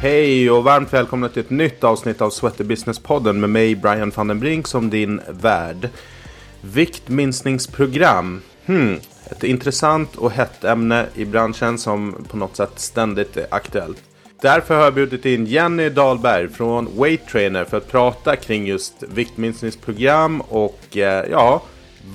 Hej och varmt välkomna till ett nytt avsnitt av Sweater Business-podden med mig Brian van den Brink som din värd. Viktminskningsprogram. Hmm, ett intressant och hett ämne i branschen som på något sätt ständigt är aktuellt. Därför har jag bjudit in Jenny Dahlberg från Weight Trainer för att prata kring just viktminskningsprogram och eh, ja,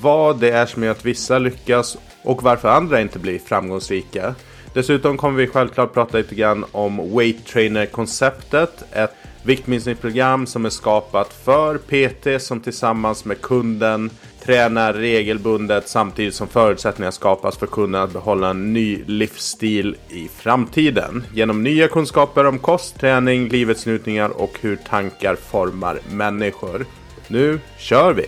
vad det är som gör att vissa lyckas och varför andra inte blir framgångsrika. Dessutom kommer vi självklart prata lite grann om Weight Trainer-konceptet. Ett viktminskningsprogram som är skapat för PT som tillsammans med kunden tränar regelbundet samtidigt som förutsättningar skapas för kunden att behålla en ny livsstil i framtiden. Genom nya kunskaper om kost, träning, livets njutningar och hur tankar formar människor. Nu kör vi!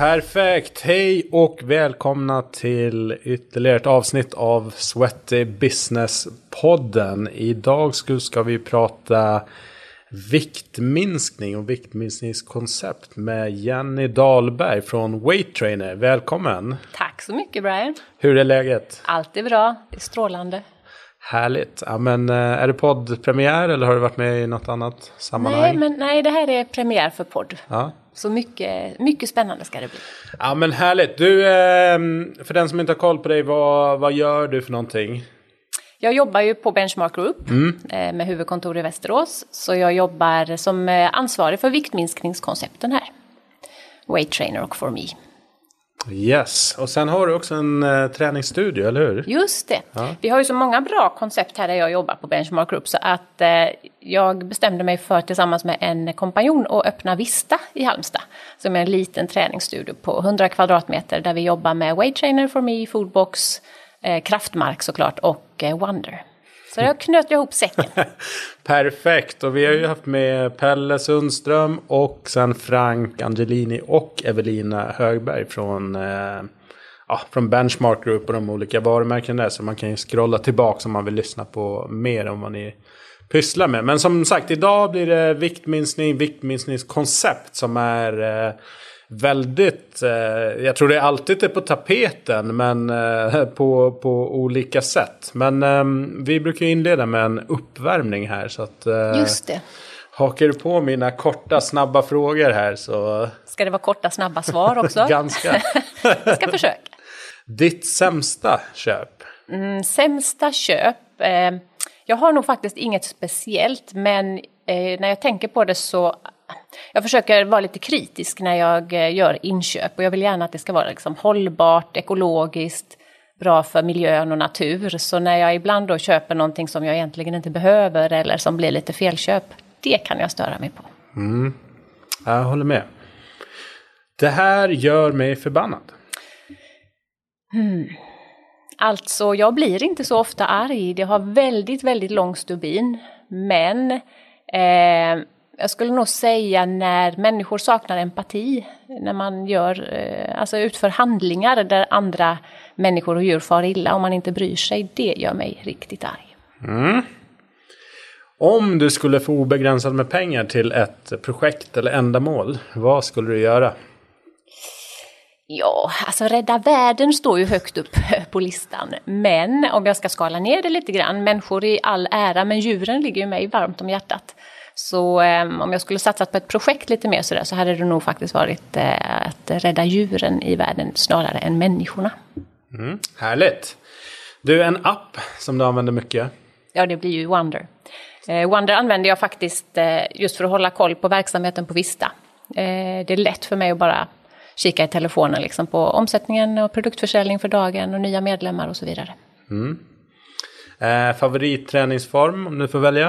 Perfekt! Hej och välkomna till ytterligare ett avsnitt av Sweaty Business-podden. Idag ska vi prata viktminskning och viktminskningskoncept med Jenny Dahlberg från Weight Trainer. Välkommen! Tack så mycket Brian! Hur är läget? Allt är bra, det är strålande. Härligt! Ja, men, eh, är det poddpremiär eller har du varit med i något annat sammanhang? Nej, men, nej det här är premiär för podd. Ja. Så mycket, mycket spännande ska det bli. Ja men härligt. Du, ehm, för den som inte har koll på dig, vad, vad gör du för någonting? Jag jobbar ju på Benchmark Group eh, med huvudkontor i Västerås. Så jag jobbar som eh, ansvarig för viktminskningskoncepten här. Weight Trainer och For Me. Yes, och sen har du också en eh, träningsstudio, eller hur? Just det. Vi har ju så många bra koncept här där jag jobbar på Benchmark Group så att eh, jag bestämde mig för tillsammans med en kompanjon att öppna Vista i Halmstad. Som är en liten träningsstudio på 100 kvadratmeter där vi jobbar med Weight Trainer for me, Foodbox, eh, Kraftmark såklart och eh, Wonder. Så jag knöt jag ihop säcken. Perfekt, och vi har ju haft med Pelle Sundström och sen Frank Angelini och Evelina Högberg från, eh, ja, från Benchmark Group och de olika varumärkena där. Så man kan ju scrolla tillbaka om man vill lyssna på mer om vad ni pysslar med. Men som sagt, idag blir det viktminskning, viktminskningskoncept som är eh, väldigt, eh, jag tror det alltid är på tapeten men eh, på, på olika sätt. Men eh, vi brukar inleda med en uppvärmning här så att eh, Just det. hakar du på mina korta snabba frågor här så Ska det vara korta snabba svar också? ganska. jag ska försöka. Ditt sämsta köp? Mm, sämsta köp? Eh, jag har nog faktiskt inget speciellt men eh, när jag tänker på det så jag försöker vara lite kritisk när jag eh, gör inköp och jag vill gärna att det ska vara liksom hållbart, ekologiskt, bra för miljön och natur. Så när jag ibland då köper någonting som jag egentligen inte behöver eller som blir lite felköp, det kan jag störa mig på. Jag håller med. Det här gör mig förbannad. Alltså, jag blir inte så ofta arg. Det har väldigt, väldigt lång stubin. Men eh, jag skulle nog säga när människor saknar empati. När man gör, eh, alltså utför handlingar där andra människor och djur far illa och man inte bryr sig. Det gör mig riktigt arg. Mm. Om du skulle få obegränsat med pengar till ett projekt eller ändamål, vad skulle du göra? Ja, alltså rädda världen står ju högt upp på listan. Men om jag ska skala ner det lite grann, människor i all ära, men djuren ligger ju mig varmt om hjärtat. Så eh, om jag skulle satsat på ett projekt lite mer sådär så hade det nog faktiskt varit eh, att rädda djuren i världen snarare än människorna. Härligt! Du, en app som du använder mycket. Ja, det blir ju Wonder. Eh, Wonder använder jag faktiskt eh, just för att hålla koll på verksamheten på Vista. Eh, det är lätt för mig att bara kika i telefonen liksom, på omsättningen och produktförsäljning för dagen och nya medlemmar och så vidare. Eh, favoritträningsform om du får välja?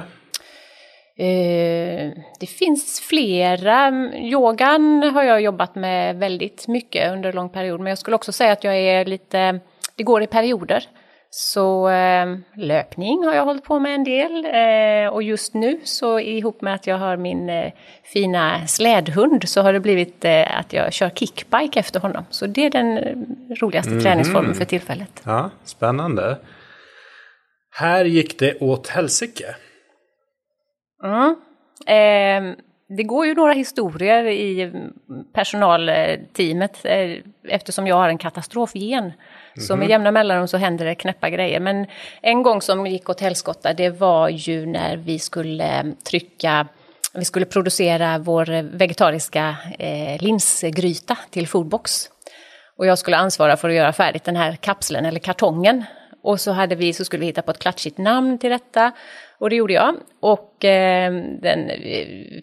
Eh, det finns flera. Yogan har jag jobbat med väldigt mycket under lång period. Men jag skulle också säga att jag är lite, det går i perioder. Så eh, löpning har jag hållit på med en del. Eh, och just nu så ihop med att jag har min eh, fina slädhund så har det blivit eh, att jag kör kickbike efter honom. Så det är den eh, roligaste träningsformen för tillfället. Ja, spännande. Här gick det åt helsike. Mm. Eh, det går ju några historier i personalteamet. Eh, eftersom jag har en katastrofgen. Så med jämna mellanrum så händer det knäppa grejer. Men en gång som gick åt helskotta, det var ju när vi skulle trycka vi skulle producera vår vegetariska eh, linsgryta till Foodbox. Och jag skulle ansvara för att göra färdigt den här kapseln eller kartongen. Och så, hade vi, så skulle vi hitta på ett klatschigt namn till detta. Och det gjorde jag. Och eh, den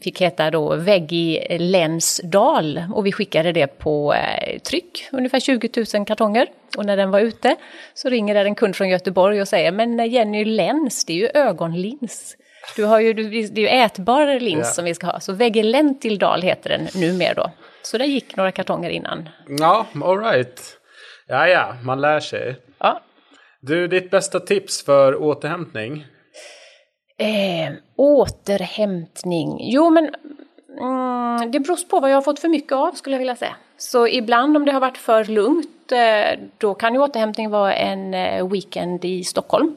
fick heta då Veggie Länsdal. Och vi skickade det på eh, tryck, ungefär 20 000 kartonger. Och när den var ute så ringer det en kund från Göteborg och säger Men Jenny Läns, det är ju ögonlins. Du har ju, det är ju ätbar lins yeah. som vi ska ha, så Vegelentildal heter den numera då. Så det gick några kartonger innan. Ja, alright. Ja, ja, man lär sig. Ja. Du, ditt bästa tips för återhämtning? Eh, återhämtning? Jo, men mm, det beror på vad jag har fått för mycket av skulle jag vilja säga. Så ibland om det har varit för lugnt, eh, då kan ju återhämtning vara en eh, weekend i Stockholm.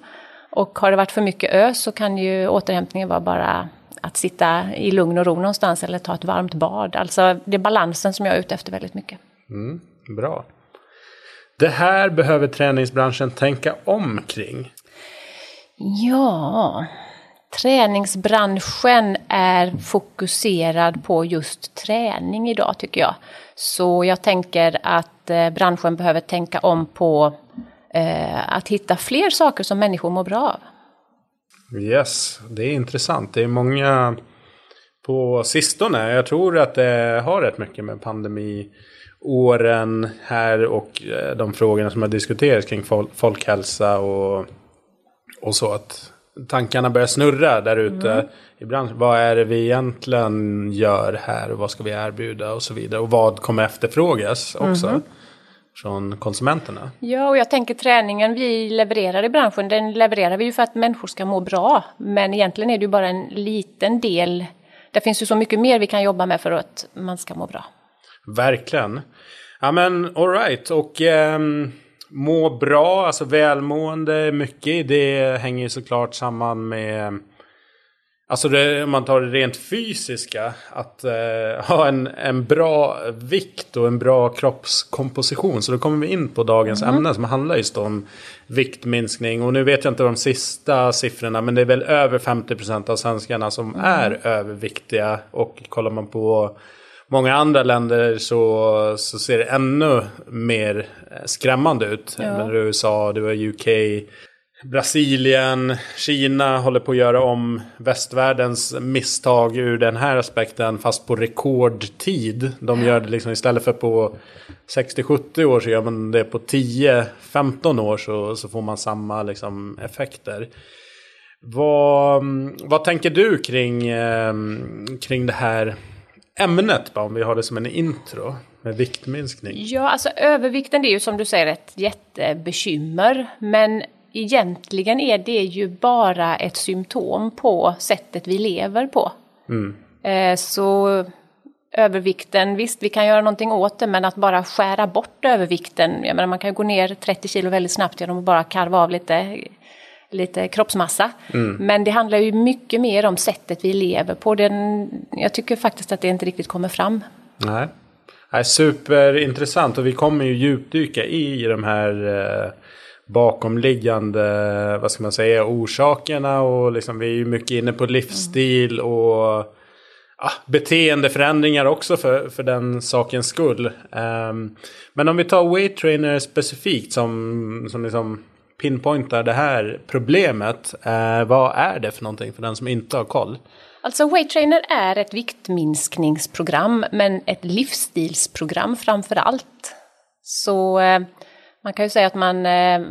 Och har det varit för mycket ö så kan ju återhämtningen vara bara att sitta i lugn och ro någonstans eller ta ett varmt bad. Alltså det är balansen som jag är ute efter väldigt mycket. Mm, bra. Det här behöver träningsbranschen tänka om kring. Ja, träningsbranschen är fokuserad på just träning idag tycker jag. Så jag tänker att eh, branschen behöver tänka om på eh, att hitta fler saker som människor mår bra av. Yes, det är intressant. Det är många på sistone. Jag tror att det har rätt mycket med pandemiåren här och eh, de frågorna som har diskuterats kring folkhälsa och, och så. Att tankarna börjar snurra där ute mm. i branschen. Vad är det vi egentligen gör här och vad ska vi erbjuda och så vidare. Och vad kommer efterfrågas också. Mm från konsumenterna. Ja, och jag tänker träningen vi levererar i branschen, den levererar vi ju för att människor ska må bra. Men egentligen är det ju bara en liten del. Det finns ju så mycket mer vi kan jobba med för att man ska må bra. Verkligen. Ja men alright, och eh, må bra, alltså välmående, mycket det hänger ju såklart samman med Alltså det, om man tar det rent fysiska, att eh, ha en, en bra vikt och en bra kroppskomposition. Så då kommer vi in på dagens mm. ämne som handlar just om viktminskning. Och nu vet jag inte de sista siffrorna, men det är väl över 50% av svenskarna som mm. är överviktiga. Och kollar man på många andra länder så, så ser det ännu mer skrämmande ut. Ja. USA, du har UK. Brasilien, Kina håller på att göra om västvärldens misstag ur den här aspekten fast på rekordtid. De gör det liksom istället för på 60-70 år så gör man det på 10-15 år så, så får man samma liksom, effekter. Vad, vad tänker du kring, eh, kring det här ämnet, om vi har det som en intro? Med viktminskning. Ja, alltså övervikten det är ju som du säger ett jättebekymmer. Men egentligen är det ju bara ett symptom på sättet vi lever på. Mm. Eh, så övervikten, visst vi kan göra någonting åt det men att bara skära bort övervikten, jag menar man kan gå ner 30 kilo väldigt snabbt genom att bara karva av lite, lite kroppsmassa. Mm. Men det handlar ju mycket mer om sättet vi lever på. Den, jag tycker faktiskt att det inte riktigt kommer fram. Nej. Nej, superintressant och vi kommer ju djupdyka i de här eh, bakomliggande, vad ska man säga, orsakerna och liksom vi är ju mycket inne på livsstil och ja, beteendeförändringar också för, för den sakens skull. Um, men om vi tar weight trainer specifikt som, som liksom pinpointar det här problemet. Eh, vad är det för någonting för den som inte har koll? Alltså Weight Trainer är ett viktminskningsprogram men ett livsstilsprogram framför allt. Så eh, man kan ju säga att man eh,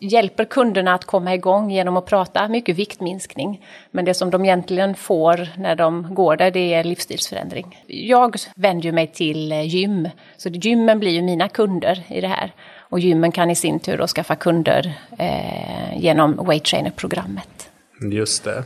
hjälper kunderna att komma igång genom att prata mycket viktminskning. Men det som de egentligen får när de går där, det är livsstilsförändring. Jag vänder mig till eh, gym, så gymmen blir ju mina kunder i det här. Och gymmen kan i sin tur då skaffa kunder eh, genom Weight Trainer-programmet. Just det.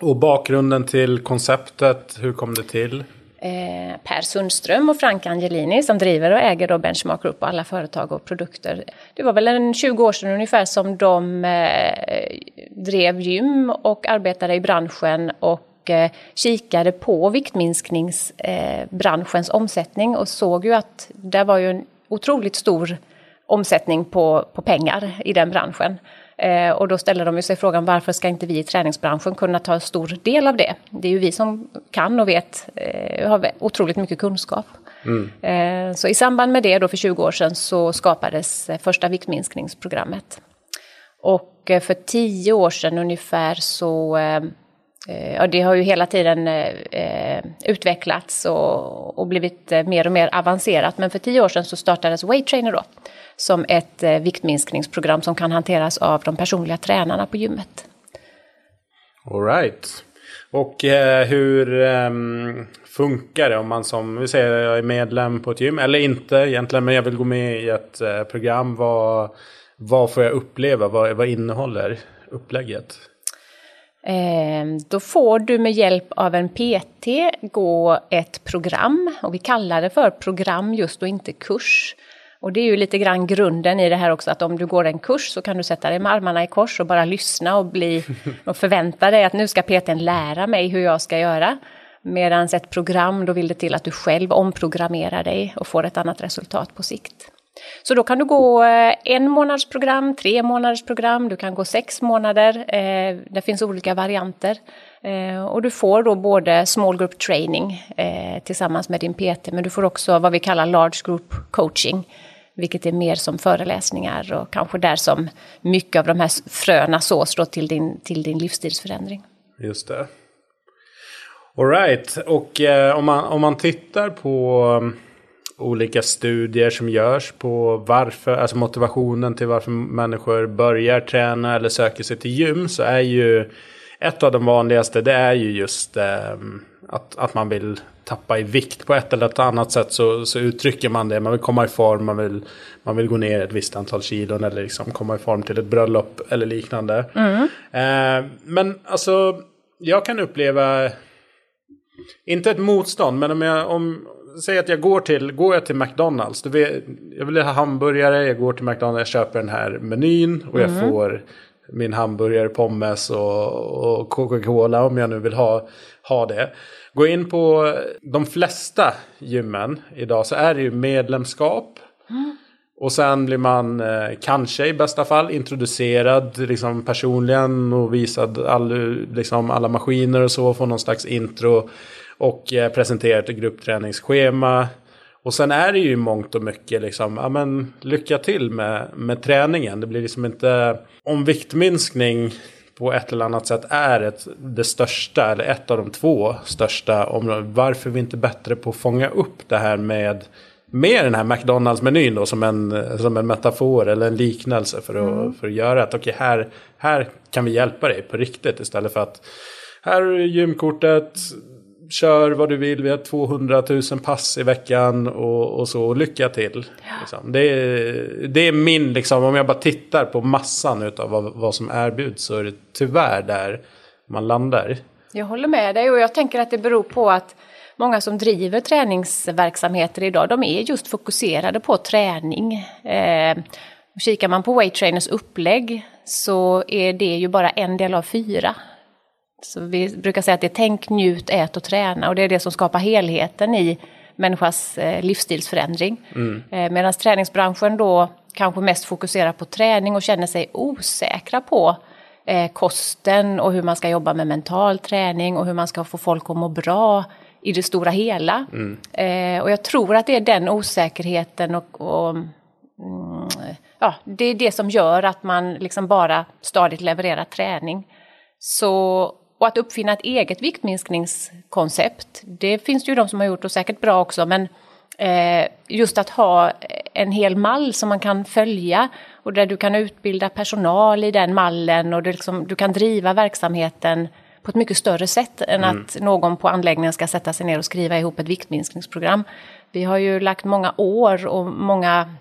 Och bakgrunden till konceptet, hur kom det till? Eh, per Sundström och Frank Angelini som driver och äger då Benchmark Group och alla företag och produkter. Det var väl en 20 år sedan ungefär som de eh, drev gym och arbetade i branschen och och kikade på viktminskningsbranschens eh, omsättning och såg ju att det var ju en otroligt stor omsättning på, på pengar i den branschen. Eh, och då ställer de sig frågan varför ska inte vi i träningsbranschen kunna ta stor del av det? Det är ju vi som kan och vet, eh, har otroligt mycket kunskap. Mm. Eh, så i samband med det då för 20 år sedan så skapades första viktminskningsprogrammet. Och för 10 år sedan ungefär så Eh, ja, det har ju hela tiden eh, eh utvecklats och, och blivit eh, mer och mer avancerat. Men för tio år sedan så startades Weight Trainer då som ett eh, viktminskningsprogram som kan hanteras av de personliga tränarna på gymmet. All right. Och eh, hur eh, funkar det om man som, vi säger jag är medlem på ett gym, eller inte egentligen, men jag vill gå med i ett eh, program. Vad, vad får jag uppleva? Vad, vad innehåller upplägget? Eh, då får du med hjälp av en PT gå ett program och vi kallar det för program just och inte kurs. Och det är ju lite grann grunden i det här också att om du går en kurs så kan du sätta dig med armarna i kors och bara lyssna och, bli, och förvänta dig att nu ska PTn lära mig hur jag ska göra. Medan ett program, då vill det till att du själv omprogrammerar dig och får ett annat resultat på sikt. Så då kan du gå eh, en månads program, tre månaders program, du kan gå sex månader. Eh, det finns olika varianter. Eh, och du får då både small group training tillsammans med din PT, men du får också vad vi kallar large group coaching vilket är mer som föreläsningar och kanske där som mycket av de här fröna sås då till din, till din livsstilsförändring. Just det. Alright, och eh, om, man, om man tittar på olika studier som görs på varför, alltså motivationen till varför människor börjar träna eller söker sig till gym så är ju ett av de vanligaste det är ju just eh, att, att man vill tappa i vikt på ett eller annat sätt så, så uttrycker man det. Man vill komma i form, man vill, man vill gå ner ett visst antal kilon eller liksom komma i form till ett bröllop eller liknande. Mm. Eh, men alltså, jag kan uppleva, inte ett motstånd, men om jag, om, säg att jag går till, går jag till McDonalds, du vet, jag vill ha hamburgare, jag går till McDonalds, jag köper den här menyn och jag mm. får min hamburgare, pommes och, och Coca-Cola om jag nu vill ha, ha det. Gå in på de flesta gymmen idag så är det ju medlemskap. Mm. Och sen blir man eh, kanske i bästa fall introducerad liksom, personligen och visad all, liksom, alla maskiner och så. Får någon slags intro och eh, presenterat ett gruppträningsschema. Och sen är det ju mångt och mycket liksom, ja men lycka till med, med träningen. Det blir liksom inte, om viktminskning på ett eller annat sätt är ett, det största, eller ett av de två största områdena. Varför är vi inte bättre på att fånga upp det här med, med den här McDonalds-menyn då som en, som en metafor eller en liknelse för att, mm. för att göra att okej, okay, här, här kan vi hjälpa dig på riktigt istället för att här är gymkortet, kör vad du vill, vi har 200 000 pass i veckan och, och så, lycka till. Ja. Liksom. Det, är, det är min, liksom, om jag bara tittar på massan av vad, vad som erbjuds så är det tyvärr där man landar. Jag håller med dig och jag tänker att det beror på att många som driver träningsverksamheter idag, de är just fokuserade på träning. Eh, kikar man på Weight Trainers upplägg så är det ju bara en del av fyra. Så vi brukar säga att det är tänk, njut, ät och träna och det är det som skapar helheten i människas eh, livsstilsförändring. Mm. Eh, Medan träningsbranschen då kanske mest fokuserar på träning och känner sig osäkra på eh, kosten och hur man ska jobba med mental träning och hur man ska få folk att må bra i det stora hela. Mm. Eh, och jag tror att det är den osäkerheten och, och mm, ja, det är det som gör att man liksom bara stadigt levererar träning. Så och att uppfinna ett eget viktminskningskoncept, det finns det ju de som har gjort och säkert bra också, men eh, just att ha en hel mall som man kan följa och där du kan utbilda personal i den mallen och du, liksom, du kan driva verksamheten på ett mycket större sätt än mm. att någon på anläggningen ska sätta sig ner och skriva ihop ett viktminskningsprogram. Vi har ju lagt många år och många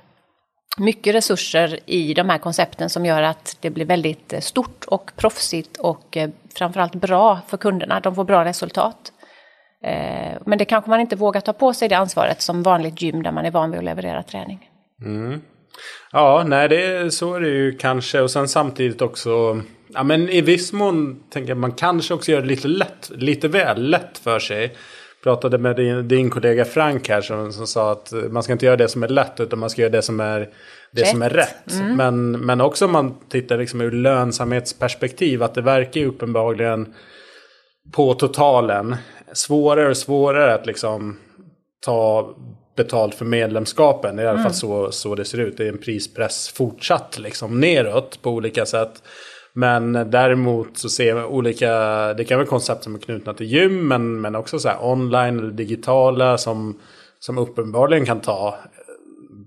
mycket resurser i de här koncepten som gör att det blir väldigt eh, stort och proffsigt och eh, framförallt bra för kunderna. De får bra resultat. Eh, men det kanske man inte vågar ta på sig det ansvaret som vanligt gym där man är van vid att leverera träning. Mm. Ja, nej, det, så är det ju kanske. Och sen samtidigt också Ja, men i viss mån tänker jag man kanske också gör det lite lätt, lite väl lätt för sig. Pratade med din, din kollega Frank här som, som sa att man ska inte göra det som är lätt utan man ska göra det som är det Rätt. som är rätt. Mm. Men, men också om man tittar liksom ur lönsamhetsperspektiv att det verkar ju uppenbarligen på totalen svårare och svårare att liksom ta betalt för medlemskapen. Det är i alla fall så, så det ser ut. Det är en prispress fortsatt liksom neråt på olika sätt. Men däremot så ser vi olika, det kan vara koncept som är knutna till gym men, men också så online eller digitala som, som uppenbarligen kan ta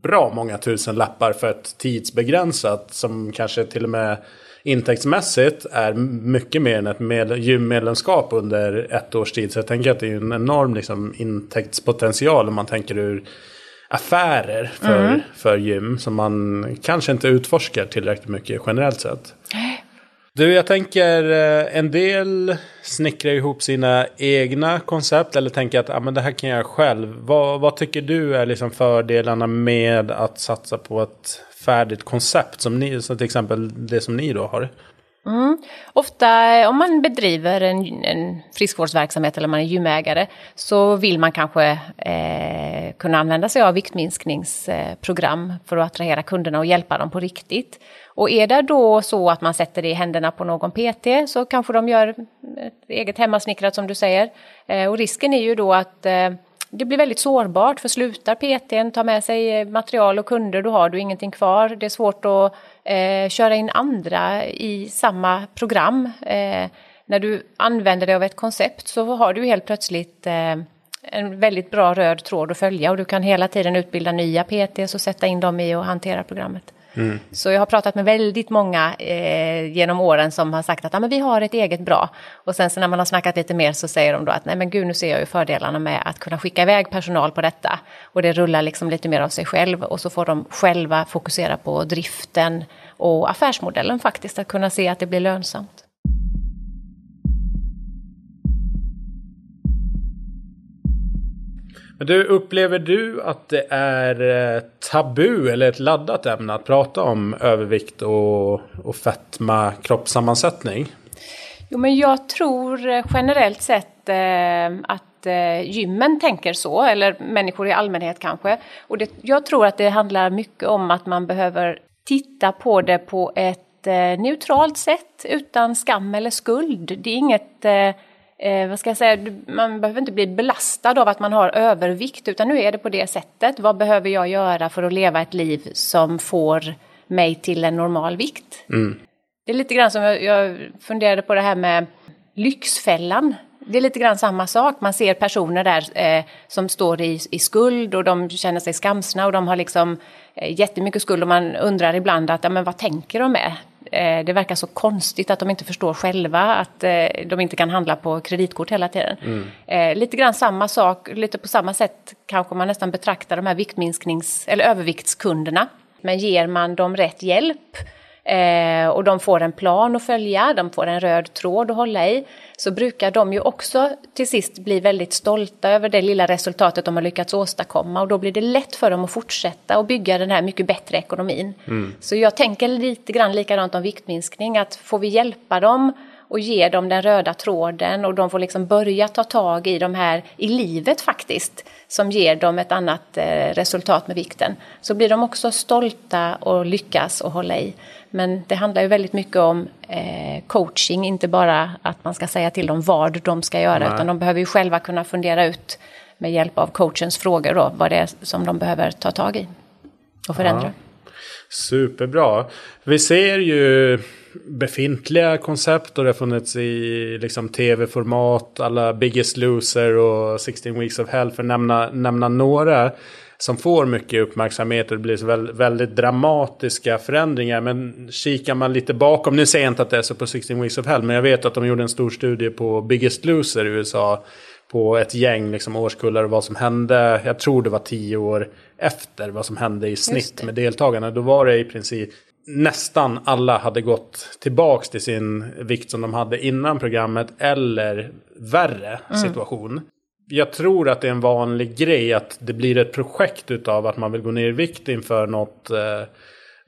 bra många tusen lappar för ett tidsbegränsat som kanske till och med intäktsmässigt är mycket mer än ett med, gymmedlemskap under ett års tid. Så jag tänker att det är en enorm liksom, intäktspotential om man tänker ur affärer för, för gym som man kanske inte utforskar tillräckligt mycket generellt sett. Du, jag tänker eh, en del snickrar ihop sina egna koncept eller tänker att ah, men det här kan jag själv. Vad, vad tycker du är liksom fördelarna med att satsa på ett färdigt koncept som ni, som till exempel det som ni då har? Mm. Ofta om man bedriver en, en friskvårdsverksamhet eller man är gymägare så vill man kanske eh, kunna använda sig av viktminskningsprogram för att attrahera kunderna och hjälpa dem på riktigt. Och är det då så att man sätter det i händerna på någon PT så kanske de gör ett eget hemmasnickrat som du säger. Eh, och risken är ju då att eh, det blir väldigt sårbart för slutar PTn, ta med sig eh, material och kunder, då har du ingenting kvar. Det är svårt att eh, köra in andra i samma program. Eh, när du använder dig av ett koncept så har du helt plötsligt eh, en väldigt bra röd tråd att följa och du kan hela tiden utbilda nya PTs och sätta in dem i och hantera programmet. Så jag har pratat med väldigt många eh, genom åren som har sagt att ah, men vi har ett eget bra. Och sen så när man har snackat lite mer så säger de då att nej men gud nu ser jag ju fördelarna med att kunna skicka iväg personal på detta. Och det rullar liksom lite mer av sig själv och så får de själva fokusera på driften och affärsmodellen faktiskt, att kunna se att det blir lönsamt. Men du, upplever du att det är eh, tabu eller ett laddat ämne att prata om övervikt och, och fetma kroppssammansättning? Jo, men jag tror eh, generellt sett eh, att eh, gymmen tänker så, eller människor i allmänhet kanske. Och det, jag tror att det handlar mycket om att man behöver titta på det på ett eh, neutralt sätt, utan skam eller skuld. Det är inget, eh, eh, vad ska jag säga, man behöver inte bli belastad av att man har övervikt, utan nu är det på det sättet. Vad behöver jag göra för att leva ett liv som får mig till en normal vikt? Det är lite grann som jag, jag funderade på det här med Lyxfällan. Det är lite grann samma sak. Man ser personer där eh, som står i, i skuld och de känner sig skamsna och de har liksom eh, jättemycket skuld och man undrar ibland att, ja, men vad tänker de med? Eh, det verkar så konstigt att de inte förstår själva att eh, de inte kan handla på kreditkort hela tiden. Eh, lite grann samma sak, lite på samma sätt kanske man nästan betraktar de här viktminsknings eller överviktskunderna. Men ger man dem rätt hjälp eh, och de får en plan att följa, de får en röd tråd att hålla i, så brukar de ju också till sist bli väldigt stolta över det lilla resultatet de har lyckats åstadkomma och då blir det lätt för dem att fortsätta och bygga den här mycket bättre ekonomin. Så jag tänker lite grann likadant om viktminskning, att får vi hjälpa dem och ge dem den röda tråden och de får liksom börja ta tag i de här i livet faktiskt som ger dem ett annat eh, resultat med vikten så blir de också stolta och lyckas och hålla i. Men det handlar ju väldigt mycket om eh, coaching, inte bara att man ska säga till dem vad de ska göra Nej. utan de behöver ju själva kunna fundera ut med hjälp av coachens frågor då vad det är som de behöver ta tag i och förändra. Superbra. Vi ser ju befintliga koncept och det har funnits i liksom, tv-format, alla Biggest Loser och 16 Weeks of Hell för att nämna, nämna några som får mycket uppmärksamhet och det blir väldigt dramatiska förändringar. Men kikar man lite bakom, nu säger jag inte att det är så på 16 Weeks of Hell, men jag vet att de gjorde en stor studie på Biggest Loser i USA på ett gäng liksom, årskullar och vad som hände. Jag tror det var tio år efter vad som hände i snitt med deltagarna. Då var det i princip nästan alla hade gått tillbaks till sin vikt som de hade innan programmet eller värre situation. Jag tror att det är en vanlig grej att det blir ett projekt utav att man vill gå ner i vikt inför något, eh,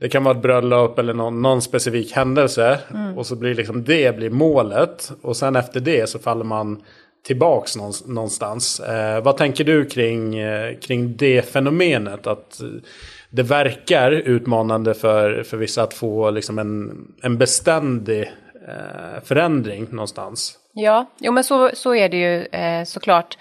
det kan vara ett bröllop eller någon, någon specifik händelse. Mm. Och så blir liksom det blir målet. Och sen efter det så faller man tillbaks någonstans. Eh, vad tänker du kring, eh, kring det fenomenet? Att det verkar utmanande för, för vissa att få liksom en, en beständig eh, förändring någonstans. Ja, jo men så, så är det ju eh, såklart.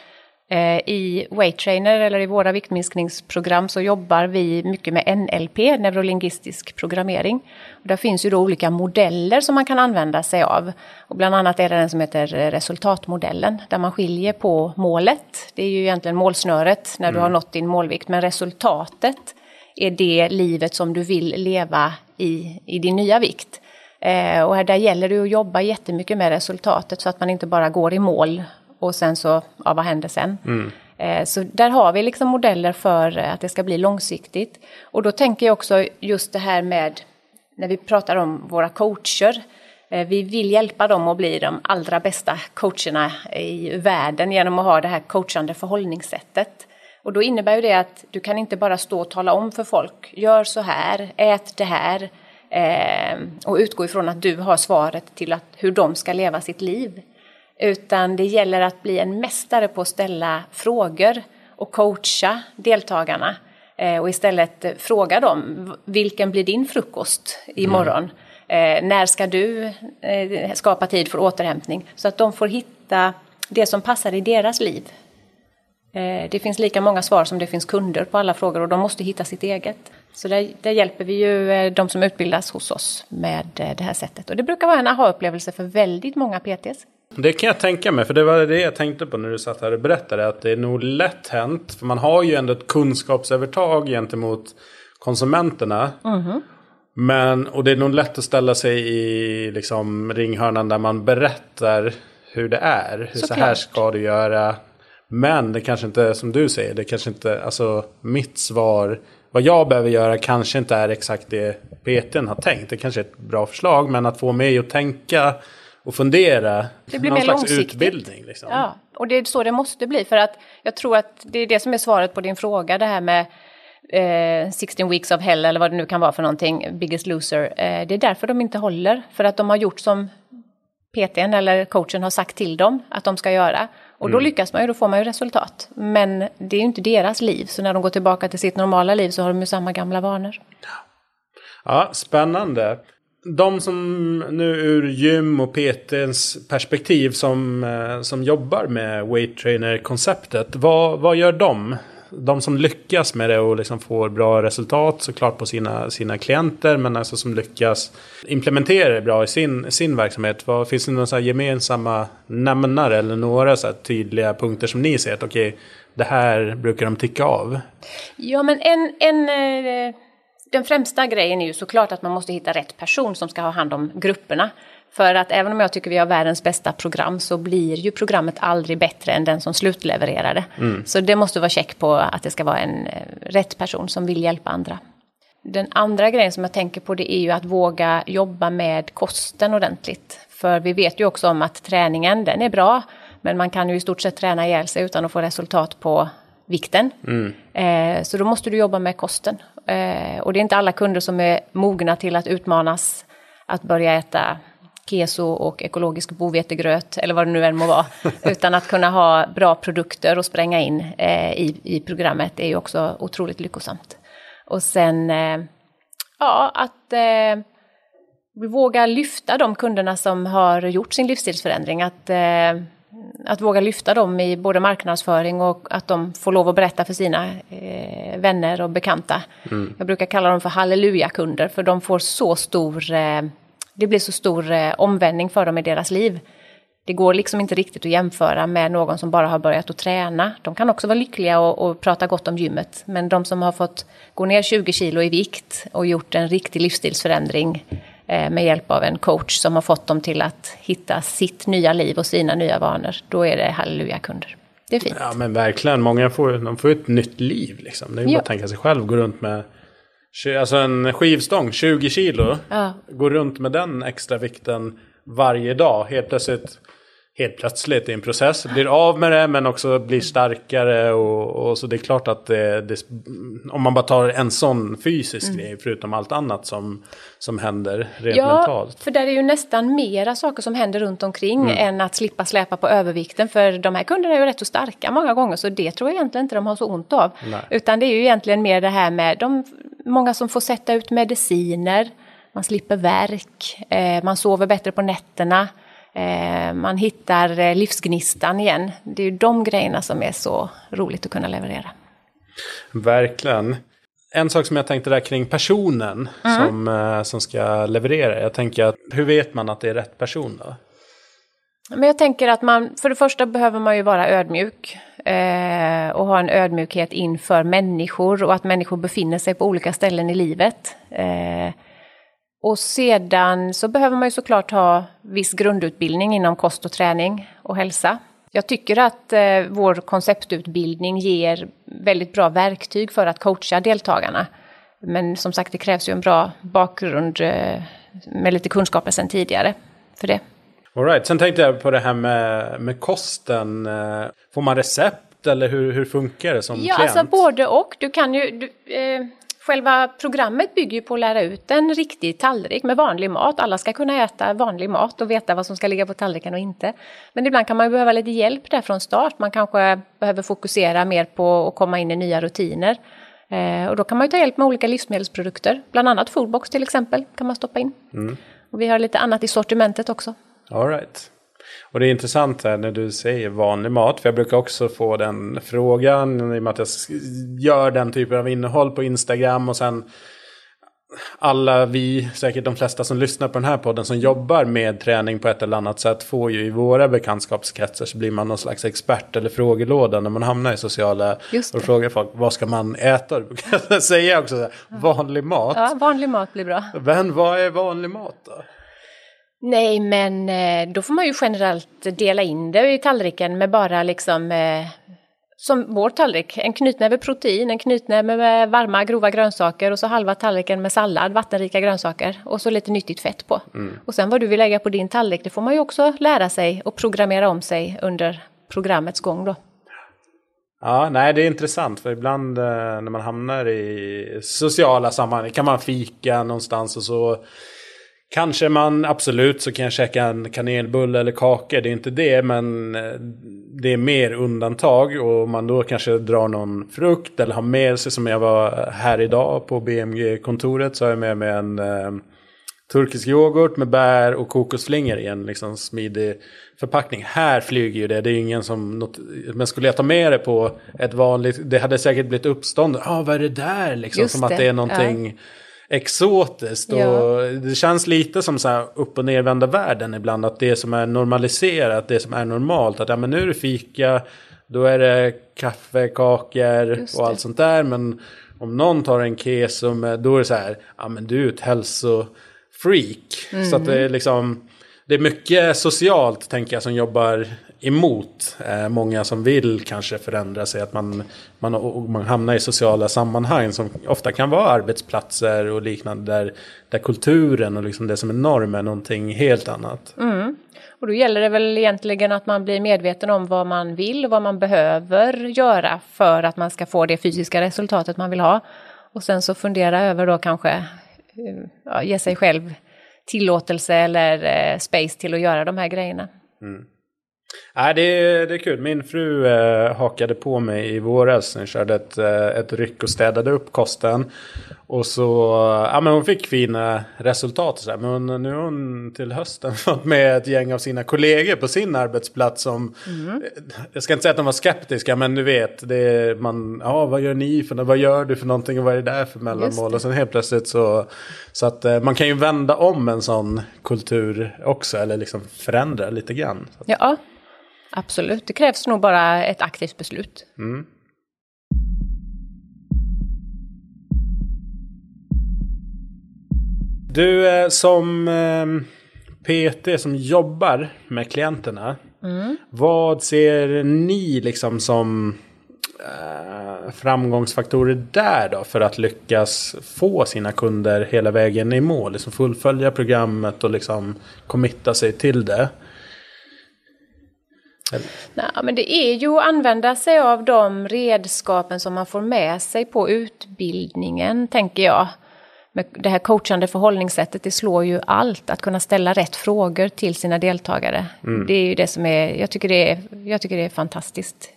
Eh, I Weight Trainer eller i våra viktminskningsprogram så jobbar vi mycket med NLP, neurolinguistisk programmering. Och där finns ju då olika modeller som man kan använda sig av. Och bland annat är det den som heter resultatmodellen där man skiljer på målet. Det är ju egentligen målsnöret när du mm. har nått din målvikt, men resultatet är det livet som du vill leva i, i din nya vikt. Eh, och där gäller det att jobba jättemycket med resultatet så att man inte bara går i mål och sen så, ja vad händer sen? Mm. Eh, så där har vi liksom modeller för att det ska bli långsiktigt. Och då tänker jag också just det här med när vi pratar om våra coacher. Eh, vi vill hjälpa dem att bli de allra bästa coacherna i världen genom att ha det här coachande förhållningssättet. Och då innebär ju det att du kan inte bara stå och tala om för folk, gör så här, ät det här eh, och utgå ifrån att du har svaret till att, hur de ska leva sitt liv. Utan det gäller att bli en mästare på att ställa frågor och coacha deltagarna eh, och istället fråga dem, vilken blir din frukost imorgon? Mm. Eh, när ska du eh, skapa tid för återhämtning? Så att de får hitta det som passar i deras liv. Det finns lika många svar som det finns kunder på alla frågor och de måste hitta sitt eget. Så där, där hjälper vi ju de som utbildas hos oss med det här sättet. Och det brukar vara en aha-upplevelse för väldigt många PTs. Det kan jag tänka mig, för det var det jag tänkte på när du satt här och berättade. Att det är nog lätt hänt, för man har ju ändå ett kunskapsövertag gentemot konsumenterna. Mm. Men, och det är nog lätt att ställa sig i liksom, ringhörnan där man berättar hur det är. Hur så, här ska du göra. Men det kanske inte är som du säger. Det kanske inte, alltså mitt svar. Vad jag behöver göra kanske inte är exakt det PTn har tänkt. Det kanske är ett bra förslag. Men att få mig att tänka och fundera. Det blir någon mer slags långsiktigt. utbildning. Liksom. Ja, och det är så det måste bli. För att jag tror att det är det som är svaret på din fråga. Det här med eh, 16 weeks of hell eller vad det nu kan vara för någonting. Biggest loser. Eh, det är därför de inte håller. För att de har gjort som PTn eller coachen har sagt till dem att de ska göra. Och då mm. lyckas man ju, då får man ju resultat. Men det är ju inte deras liv, så när de går tillbaka till sitt normala liv så har de ju samma gamla vanor. Ja, spännande. De som nu ur gym och PTns perspektiv som, eh, som jobbar med weight trainer-konceptet, vad, vad gör de? de som lyckas med det och liksom får bra resultat såklart på sina, sina klienter. Men alltså som lyckas implementera det bra i sin, sin verksamhet. Vad, finns det några så gemensamma nämnare eller några så tydliga punkter som ni ser att okej, okay, det här brukar de ticka av? Ja, men en, en eh, den främsta grejen är ju såklart att man måste hitta rätt person som ska ha hand om grupperna. För att även om jag tycker vi har världens bästa program så blir ju programmet aldrig bättre än den som slutlevererar det. Mm. Så det måste vara check på att det ska vara en eh, rätt person som vill hjälpa andra. Den andra grejen som jag tänker på det är ju att våga jobba med kosten ordentligt. För vi vet ju också om att träningen den är bra men man kan ju i stort sett träna ihjäl sig utan att få resultat på vikten. Mm. Eh, så då måste du jobba med kosten. Eh, och det är inte alla kunder som är mogna till att utmanas att börja äta keso och ekologisk bovetegröt eller vad det nu än må vara. utan att kunna ha bra produkter och spränga in eh, i, i programmet är ju också otroligt lyckosamt. Och sen, eh, ja, att eh, våga lyfta de kunderna som har gjort sin livsstilsförändring. Att, eh, att våga lyfta dem i både marknadsföring och att de får lov att berätta för sina eh, vänner och bekanta. Mm. Jag brukar kalla dem för halleluja-kunder för de får så stor eh, det blir så stor eh, omvändning för dem i deras liv. Det går liksom inte riktigt att jämföra med någon som bara har börjat att träna. De kan också vara lyckliga och, och prata gott om gymmet. Men de som har fått gå ner 20 kilo i vikt och gjort en riktig livsstilsförändring med hjälp av en coach som har fått dem till att hitta sitt nya liv och sina nya vanor. Då är det halleluja-kunder. Det är fint. Ja men verkligen, många får, de får ett nytt liv. Liksom. Det är ja. bara att tänka sig själv, gå runt med Alltså en skivstång, 20 kilo. Ja. Går runt med den extra vikten varje dag. Helt plötsligt helt plötsligt i en process. Blir av med det men också blir starkare. Och, och så det är klart att det, det, om man bara tar en sån fysisk mm. grej förutom allt annat som, som händer rent ja, mentalt. för där är ju nästan mera saker som händer runt omkring mm. än att slippa släpa på övervikten. För de här kunderna är ju rätt så starka många gånger så det tror jag egentligen inte de har så ont av. Nej. Utan det är ju egentligen mer det här med de, många som får sätta ut mediciner, man slipper verk, eh, man sover bättre på nätterna. Eh, man hittar eh, livsgnistan igen. Det är ju de grejerna som är så roligt att kunna leverera. Verkligen. En sak som jag tänkte där kring personen mm. som, eh, som ska leverera. Jag tänker att hur vet man att det är rätt person då? Men jag tänker att man, för det första behöver man ju vara ödmjuk eh, och ha en ödmjukhet inför människor och att människor befinner sig på olika ställen i livet. Eh, och sedan så behöver man ju såklart ha viss grundutbildning inom kost och träning och hälsa. Jag tycker att eh, vår konceptutbildning ger väldigt bra verktyg för att coacha deltagarna. Men som sagt, det krävs ju en bra bakgrund eh, med lite kunskaper sedan tidigare för det. All right. Sen tänkte jag på det här med, med kosten. Eh, får man recept eller hur, hur funkar det som ja, klient? Ja, alltså både och. Du kan ju, du, eh, Själva programmet bygger ju på att lära ut en riktig tallrik med vanlig mat. Alla ska kunna äta vanlig mat och veta vad som ska ligga på tallriken och inte. Men ibland kan man behöva lite hjälp där från start. Man kanske behöver fokusera mer på att komma in i nya rutiner. Eh, och då kan man ju ta hjälp med olika livsmedelsprodukter. Bland annat Foodbox till exempel kan man stoppa in. Mm. Och vi har lite annat i sortimentet också. All right. Och det är intressant här när du säger vanlig mat. För jag brukar också få den frågan i och med att jag gör den typen av innehåll på Instagram. Och sen alla vi, säkert de flesta som lyssnar på den här podden som jobbar med träning på ett eller annat sätt får ju i våra bekantskapskretsar så blir man någon slags expert eller frågelåda när man hamnar i sociala och frågar folk vad ska man äta? Du brukar säga också så här, vanlig mat. Ja, vanlig mat blir bra. Men vad är vanlig mat då? Nej, men eh, då får man ju generellt dela in det i tallriken med bara liksom eh, som vår tallrik, en knytnäve protein, en knytnäve med varma grova grönsaker och så halva tallriken med sallad, vattenrika grönsaker och så lite nyttigt fett på. Mm. Och sen vad du vill lägga på din tallrik, det får man ju också lära sig och programmera om sig under programmets gång då. Ja, nej det är intressant för ibland eh, när man hamnar i sociala sammanhang kan man fika någonstans och så Kanske man, absolut, så kan jag käka en kanelbulle eller kaka. Det är inte det, men eh, det är mer undantag. Och man då kanske drar någon frukt eller har med sig, som jag var här idag på BMG-kontoret, så har jag med mig en eh, turkisk yoghurt med bär och kokosflingor i en liksom smidig förpackning. Här flyger ju det, det är ingen som... Not men skulle jag ta med det på ett vanligt... Det hade säkert blivit uppstånd. Ja, ah, vad är det där liksom? Just som det. att det är någonting... Ja exotiskt. Ja. Och det känns lite som så här upp och nervända världen ibland. Att det som är normaliserat, det som är normalt. Att ja, men nu är det fika, då är det kaffe, kakor och allt sånt där. Men om någon tar en keso, då är det så här, ja men du är ett hälsofreak. Mm. Så att det är liksom, det är mycket socialt tänker jag som jobbar emot eh, många som vill kanske förändra sig. Att man, man, man hamnar i sociala sammanhang som ofta kan vara arbetsplatser och liknande. Där, där kulturen och liksom det som är norm är någonting helt annat. Mm. Och då gäller det väl egentligen att man blir medveten om vad man vill och vad man behöver göra för att man ska få det fysiska resultatet man vill ha. Och sen så fundera över då kanske, eh, ja, ge sig själv tillåtelse eller eh, space till att göra de här grejerna. Mm. Nej, det, är, det är kul. Min fru eh, hakade på mig i våras. Hon körde ett, eh, ett ryck och städade upp kosten. Och så, ja men hon fick fina resultat. Så här. Men nu har hon till hösten fått med ett gäng av sina kollegor på sin arbetsplats som, mm. jag ska inte säga att de var skeptiska, men du vet, det är, man, ja vad gör ni för vad gör du för någonting och vad är det där för mellanmål? Och sen helt plötsligt så, så att eh, man kan ju vända om en sån kultur också, eller liksom förändra lite grann. Ja, Absolut, det krävs nog bara ett aktivt beslut. Mm. Du eh, som eh, PT som jobbar med klienterna. Mm. Vad ser ni liksom som eh, framgångsfaktorer där då för att lyckas få sina kunder hela vägen i mål? Liksom fullfölja programmet och liksom committa sig till det. Nej, men det är ju att använda sig av de redskapen som man får med sig på utbildningen, tänker jag. Det här coachande förhållningssättet, det slår ju allt. Att kunna ställa rätt frågor till sina deltagare. Mm. Det är ju det som är, jag tycker det är, jag tycker det är fantastiskt.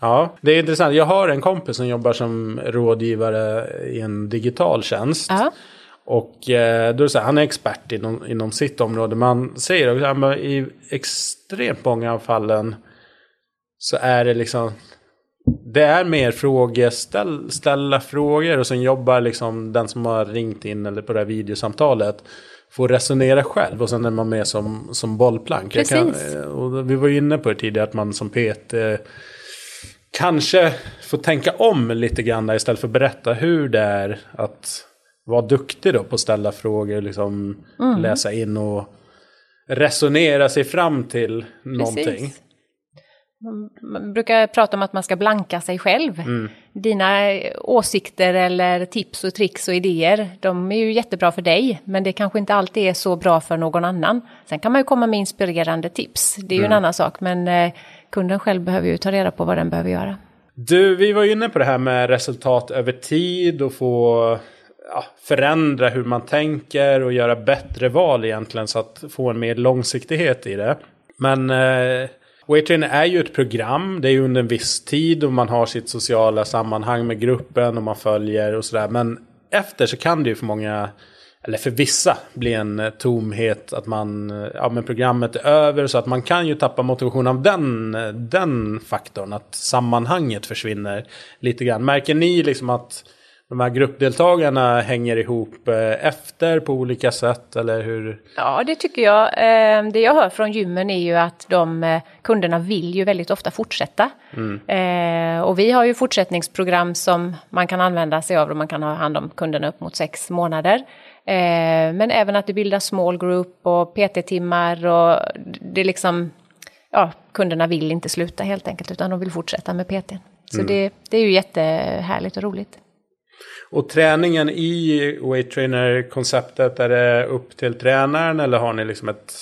Ja, det är intressant. Jag har en kompis som jobbar som rådgivare i en digital tjänst. Ja. Och eh, då är så här, han är expert inom, inom sitt område. Man säger att i extremt många av fallen så är det liksom det är mer frågor, ställ, ställa frågor och sen jobbar liksom den som har ringt in eller på det här videosamtalet får resonera själv och sen är man med som, som bollplank. Kan, och vi var ju inne på det tidigare att man som PT kanske får tänka om lite grann där istället för att berätta hur det är att vara duktig då på att ställa frågor, liksom mm. läsa in och resonera sig fram till någonting. Precis. Man brukar prata om att man ska blanka sig själv. Mm. Dina åsikter eller tips och tricks och idéer, de är ju jättebra för dig, men det kanske inte alltid är så bra för någon annan. Sen kan man ju komma med inspirerande tips, det är ju mm. en annan sak, men eh, kunden själv behöver ju ta reda på vad den behöver göra. Du, vi var inne på det här med resultat över tid och få ja, förändra hur man tänker och göra bättre val egentligen så att få en mer långsiktighet i det. Men eh, Weightrainer är ju ett program, det är ju under en viss tid och man har sitt sociala sammanhang med gruppen och man följer och sådär. Men efter så kan det ju för många, eller för vissa, bli en eh, tomhet att man, eh, ja men programmet är över så att man kan ju tappa motivation av den, eh, den faktorn, att sammanhanget försvinner lite grann. Märker ni liksom att de här gruppdeltagarna hänger ihop eh, efter på olika sätt eller hur? Ja, det tycker jag. Eh, det jag hör från gymmen är ju att de eh, kunderna vill ju väldigt ofta fortsätta. Mm. Och vi har ju fortsättningsprogram som man kan använda sig av och man kan ha hand om kunderna upp mot sex månader. Men även att det bildas small group och PT-timmar och det är liksom, ja, kunderna vill inte sluta helt enkelt utan de vill fortsätta med PT. Så mm. det, det är ju jättehärligt och roligt. Och träningen i Weight Trainer-konceptet, är det upp till tränaren eller har ni liksom ett,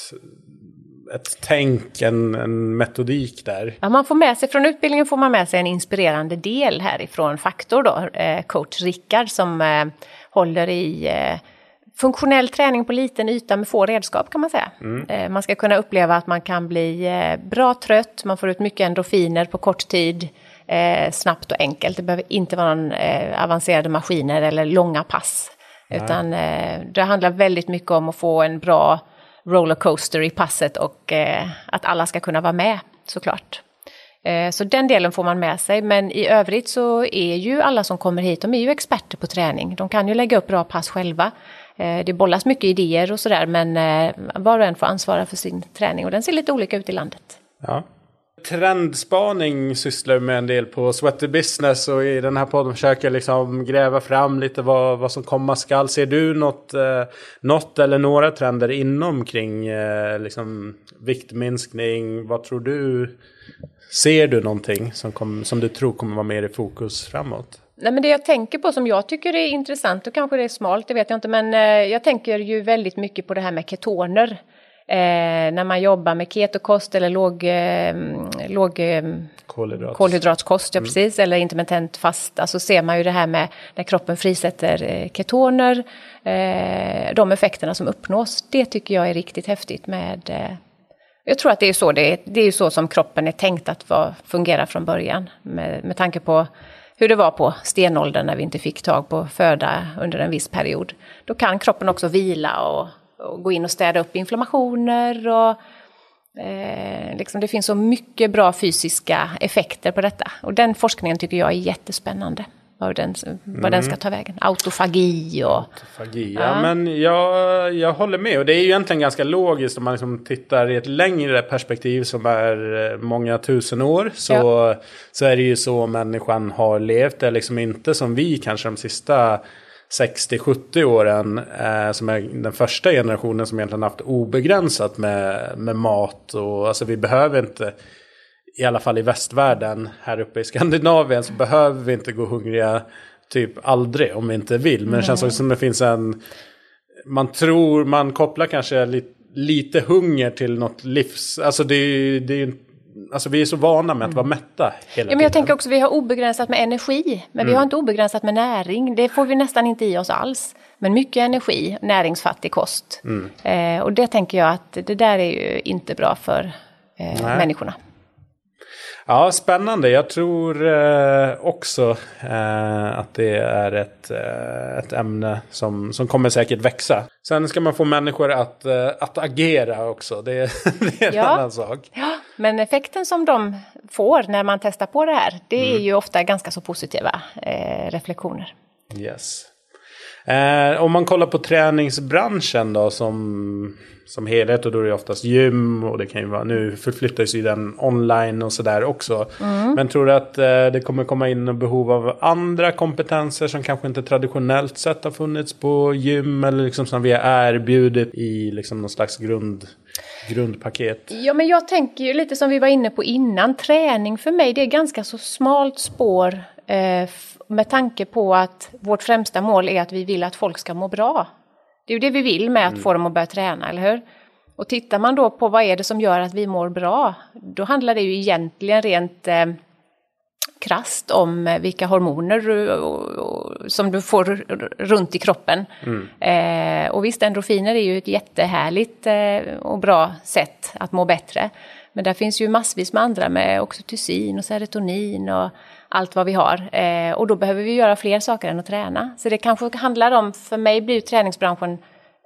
ett tänk, en, en metodik där? Ja, man får med sig, från utbildningen får man med sig en inspirerande del härifrån Faktor då, eh, coach Rickard som eh, håller i eh, funktionell träning på liten yta med få redskap kan man säga. Mm. Man ska kunna uppleva att man kan bli bra trött, man får ut mycket endorfiner på kort tid eh, snabbt och enkelt. Det behöver inte vara någon eh, avancerade maskiner eller långa pass. Nej. Utan eh, det handlar väldigt mycket om att få en bra rollercoaster i passet och eh, att alla ska kunna vara med såklart. Eh, så den delen får man med sig, men i övrigt så är ju alla som kommer hit, de är ju experter på träning. De kan ju lägga upp bra pass själva. Eh, det bollas mycket idéer och sådär, men var och en får ansvara för sin träning och den ser lite olika ut i landet. Ja. Trendspaning sysslar med en del på Sweater Business och i den här podden försöker jag liksom gräva fram lite vad, vad som komma skall. Ser du något, eh, något eller några trender inom kring eh, liksom viktminskning? Vad tror du? Ser du någonting som, kom, som du tror kommer vara mer i fokus framåt? Nej, men det jag tänker på som jag tycker är intressant och kanske det är smalt, det vet jag inte, men eh, jag tänker ju väldigt mycket på det här med ketoner. Eh, när man jobbar med ketokost eller låg, eh, låg eh, Kolhydrat. kolhydratkost, ja, mm. precis, eller intermittent fasta, så ser man ju det här med när kroppen frisätter eh, ketoner, eh, de effekterna som uppnås. Det tycker jag är riktigt häftigt med eh, jag tror att det är så, det är, det är så som kroppen är tänkt att vara, fungera från början. Med, med tanke på hur det var på stenåldern när vi inte fick tag på föda under en viss period. Då kan kroppen också vila och och gå in och städa upp inflammationer. Och, eh, liksom det finns så mycket bra fysiska effekter på detta. Och den forskningen tycker jag är jättespännande. Vad den, vad mm. den ska ta vägen. Autofagi och... Autofagi, ja. ja. Men jag, jag håller med. Och det är ju egentligen ganska logiskt om man liksom tittar i ett längre perspektiv som är eh, många tusen år. Så, ja. så är det ju så människan har levt. Det är liksom inte som vi kanske de sista 60-70 åren eh, som är den första generationen som egentligen haft obegränsat med, med mat. Och, alltså vi behöver inte, i alla fall i västvärlden, här uppe i Skandinavien, så behöver vi inte gå hungriga typ aldrig om vi inte vill. Men det känns också som det finns en, man tror, man kopplar kanske lite, lite hunger till något livs, alltså det är ju alltså vi är så vana med att vara mätta hela Ja, men jag tiden. tänker också vi har obegränsat med energi, men vi har inte obegränsat med näring. Det får vi nästan inte i oss alls. Men mycket energi, näringsfattig kost. Eh, och det tänker jag att det där är ju inte bra för eh, människorna. Ja, spännande. Jag tror eh, också eh, att det är ett, eh, ett ämne som, som kommer säkert växa. Sen ska man få människor att, eh, att agera också. Det, det är en Ja. annan sak. Ja, men effekten som de får när man testar på det här, det Mm. är ju ofta ganska så positiva eh, reflektioner. Yes. Eh, om man kollar på träningsbranschen då som, som helhet och då är det oftast gym och det kan ju vara, nu förflyttas ju den online och sådär också. Men tror du att eh, det kommer komma in behov av andra kompetenser som kanske inte traditionellt sett har funnits på gym eller liksom som vi har erbjudit i liksom någon slags grund, grundpaket? Ja, men jag tänker ju lite som vi var inne på innan, träning för mig det är ganska så smalt spår eh, med tanke på att vårt främsta mål är att vi vill att folk ska må bra. Det är ju det vi vill med att få dem att börja träna, eller hur? Och tittar man då på vad är det som gör att vi mår bra, då handlar det ju egentligen rent eh, krasst om eh, vilka hormoner du, och, och, som du får runt i kroppen. Eh, och visst, endorfiner är ju ett jättehärligt eh, och bra sätt att må bättre. Men där finns ju massvis med andra med oxytocin och serotonin och allt vad vi har. Eh, och då behöver vi göra fler saker än att träna. Så det kanske handlar om, för mig blir träningsbranschen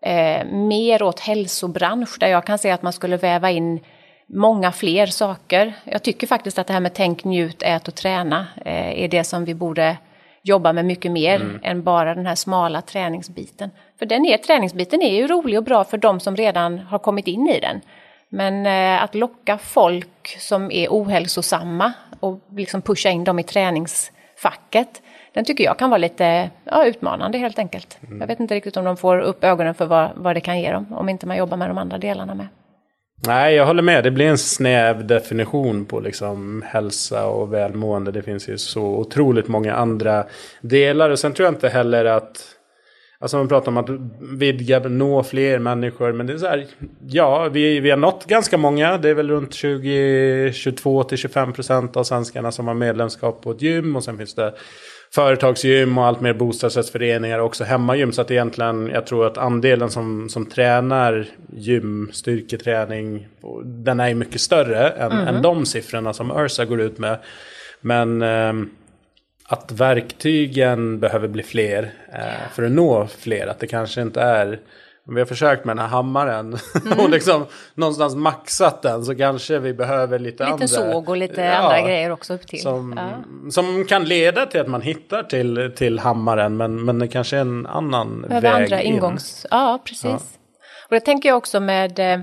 eh, mer åt hälsobransch där jag kan se att man skulle väva in många fler saker. Jag tycker faktiskt att det här med tänk, njut, ät och träna eh, är det som vi borde jobba med mycket mer än bara den här smala träningsbiten. För den är, träningsbiten är ju rolig och bra för de som redan har kommit in i den. Men eh, att locka folk som är ohälsosamma och liksom pusha in dem i träningsfacket, den tycker jag kan vara lite ja, utmanande helt enkelt. Jag vet inte riktigt om de får upp ögonen för vad, vad det kan ge dem, om inte man jobbar med de andra delarna med. Nej, jag håller med. Det blir en snäv definition på liksom hälsa och välmående. Det finns ju så otroligt många andra delar. Och sen tror jag inte heller att... Alltså man pratar om att vidga, nå fler människor. Men det är så här, ja, vi, vi har nått ganska många. Det är väl runt 20, 22 till 25 procent av svenskarna som har medlemskap på ett gym. Och sen finns det företagsgym och allt mer bostadsrättsföreningar och också hemmagym. Så att egentligen, jag tror att andelen som, som tränar gym, styrketräning, den är ju mycket större än, än de siffrorna som Ursa går ut med. Men ehm, att verktygen behöver bli fler eh, för att nå fler. Att det kanske inte är... Vi har försökt med den här hammaren och liksom någonstans maxat den så kanske vi behöver lite, Lite andra... såg och lite Ja, andra grejer också upp till. Som, Ja. som kan leda till att man hittar till, till hammaren men, men det kanske är en annan Behöver väg andra in. ingångs... Ja, precis. Och det tänker jag också med eh,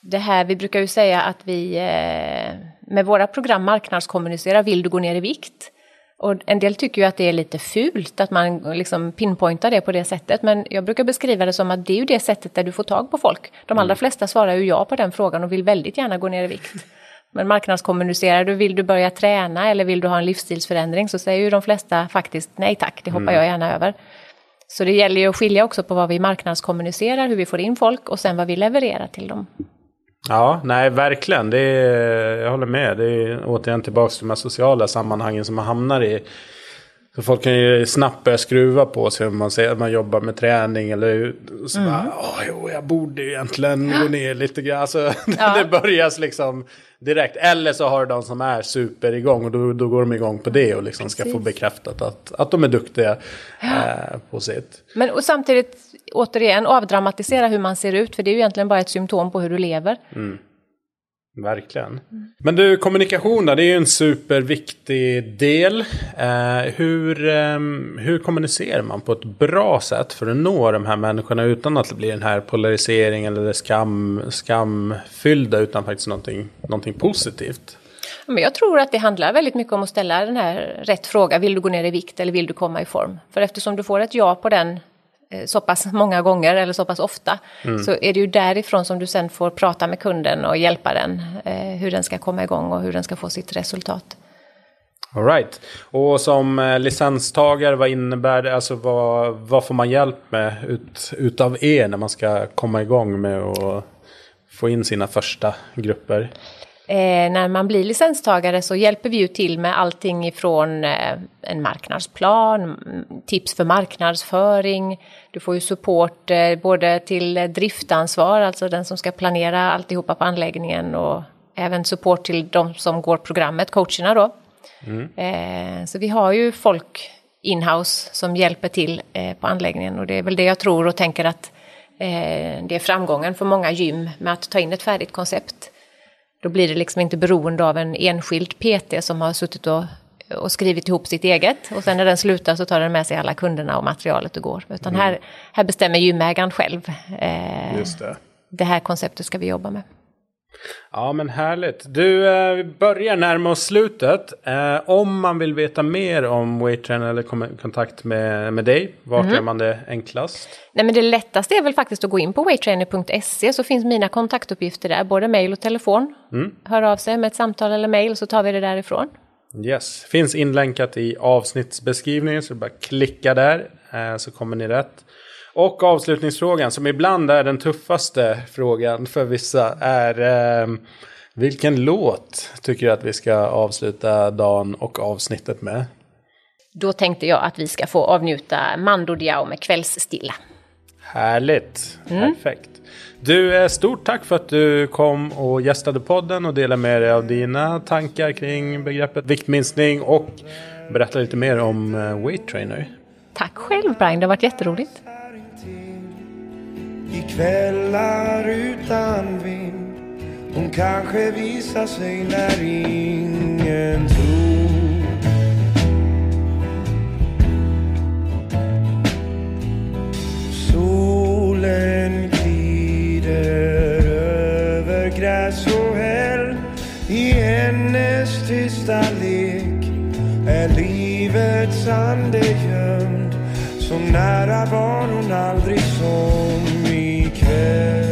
det här, vi brukar ju säga att vi eh, med våra program marknadskommunicerar, vill du gå ner i vikt? Och en del tycker ju att det är lite fult att man liksom pinpointar det på det sättet. Men jag brukar beskriva det som att det är ju det sättet där du får tag på folk. De allra flesta svarar ju ja på den frågan och vill väldigt gärna gå ner i vikt. Men marknadskommunicerar du, vill du börja träna eller vill du ha en livsstilsförändring så säger ju de flesta faktiskt nej tack, det hoppar jag gärna över. Så det gäller ju att skilja också på vad vi marknadskommunicerar, hur vi får in folk och sen vad vi levererar till dem. Ja, nej verkligen. Det är, jag håller med. Det är återigen tillbaka till de här sociala sammanhangen som man hamnar i. Så folk kan ju snabbt börja skruva på sig om man att man jobbar med träning eller så Mm. bara, Åh, jo, jag borde ju egentligen gå ner lite grann. Alltså, det börjas liksom direkt. Eller så har du de som är super igång och då, då går de igång på det och liksom ska få bekräftat att, att de är duktiga eh, på sitt. Men och samtidigt, återigen, avdramatisera hur man ser ut, för det är ju egentligen bara ett symptom på hur du lever. Verkligen. Men du, kommunikation då, det är ju en superviktig del. Eh, hur, ehm, hur kommunicerar man på ett bra sätt för att nå de här människorna utan att det blir den här polariseringen eller skam, skamfyllda utan faktiskt någonting, någonting positivt? Men jag tror att det handlar väldigt mycket om att ställa den här rätt fråga, vill du gå ner i vikt eller vill du komma i form? För eftersom du får ett ja på den eh, så pass många gånger eller så pass ofta så är det ju därifrån som du sen får prata med kunden och hjälpa den eh, hur den ska komma igång och hur den ska få sitt resultat. All right. Och som eh, licenstagare, vad innebär det? Alltså vad, vad får man hjälp med ut, utav er när man ska komma igång med att få in sina första grupper? Eh, när man blir licenstagare så hjälper vi ju till med allting ifrån eh, en marknadsplan, tips för marknadsföring. Du får ju support eh, både till driftansvar, alltså den som ska planera alltihopa på anläggningen och även support till de som går programmet, coacherna då. Mm. Eh, så vi har ju folk inhouse som hjälper till eh, på anläggningen och det är väl det jag tror och tänker att eh, det är framgången för många gym med att ta in ett färdigt koncept. Då blir det liksom inte beroende av en enskild PT som har suttit och, och skrivit ihop sitt eget och sen när den slutar så tar den med sig alla kunderna och materialet och går. Utan mm. här, här bestämmer gymägaren själv. Eh, Just det. det här konceptet ska vi jobba med. Ja men härligt. Du, eh, vi börjar närma oss slutet. Eh, om man vill veta mer om Weighttrainer eller komma i kontakt med, med dig, vart mm. gör man det enklast? Nej men det lättaste är väl faktiskt att gå in på weighttrainer.se så finns mina kontaktuppgifter där, både mail och telefon. Mm. Hör av sig med ett samtal eller mail så tar vi det därifrån. Yes, finns inlänkat i avsnittsbeskrivningen så bara klicka där eh, så kommer ni rätt. Och avslutningsfrågan, som ibland är den tuffaste frågan för vissa, är eh, vilken låt tycker du att vi ska avsluta dagen och avsnittet med? Då tänkte jag att vi ska få avnjuta Mando Diao med Kvällsstilla. Härligt, mm. perfekt. Du, eh, stort tack för att du kom och gästade podden och delade med dig av dina tankar kring begreppet viktminskning och berätta lite mer om eh, Weight Trainer. Tack själv Brian, det har varit jätteroligt kvällar utan vind. Hon kanske visar sig när ingen tror. Solen glider över gräs och häll. I hennes tysta lek är livets ande gömd. Så nära var hon aldrig som Yeah.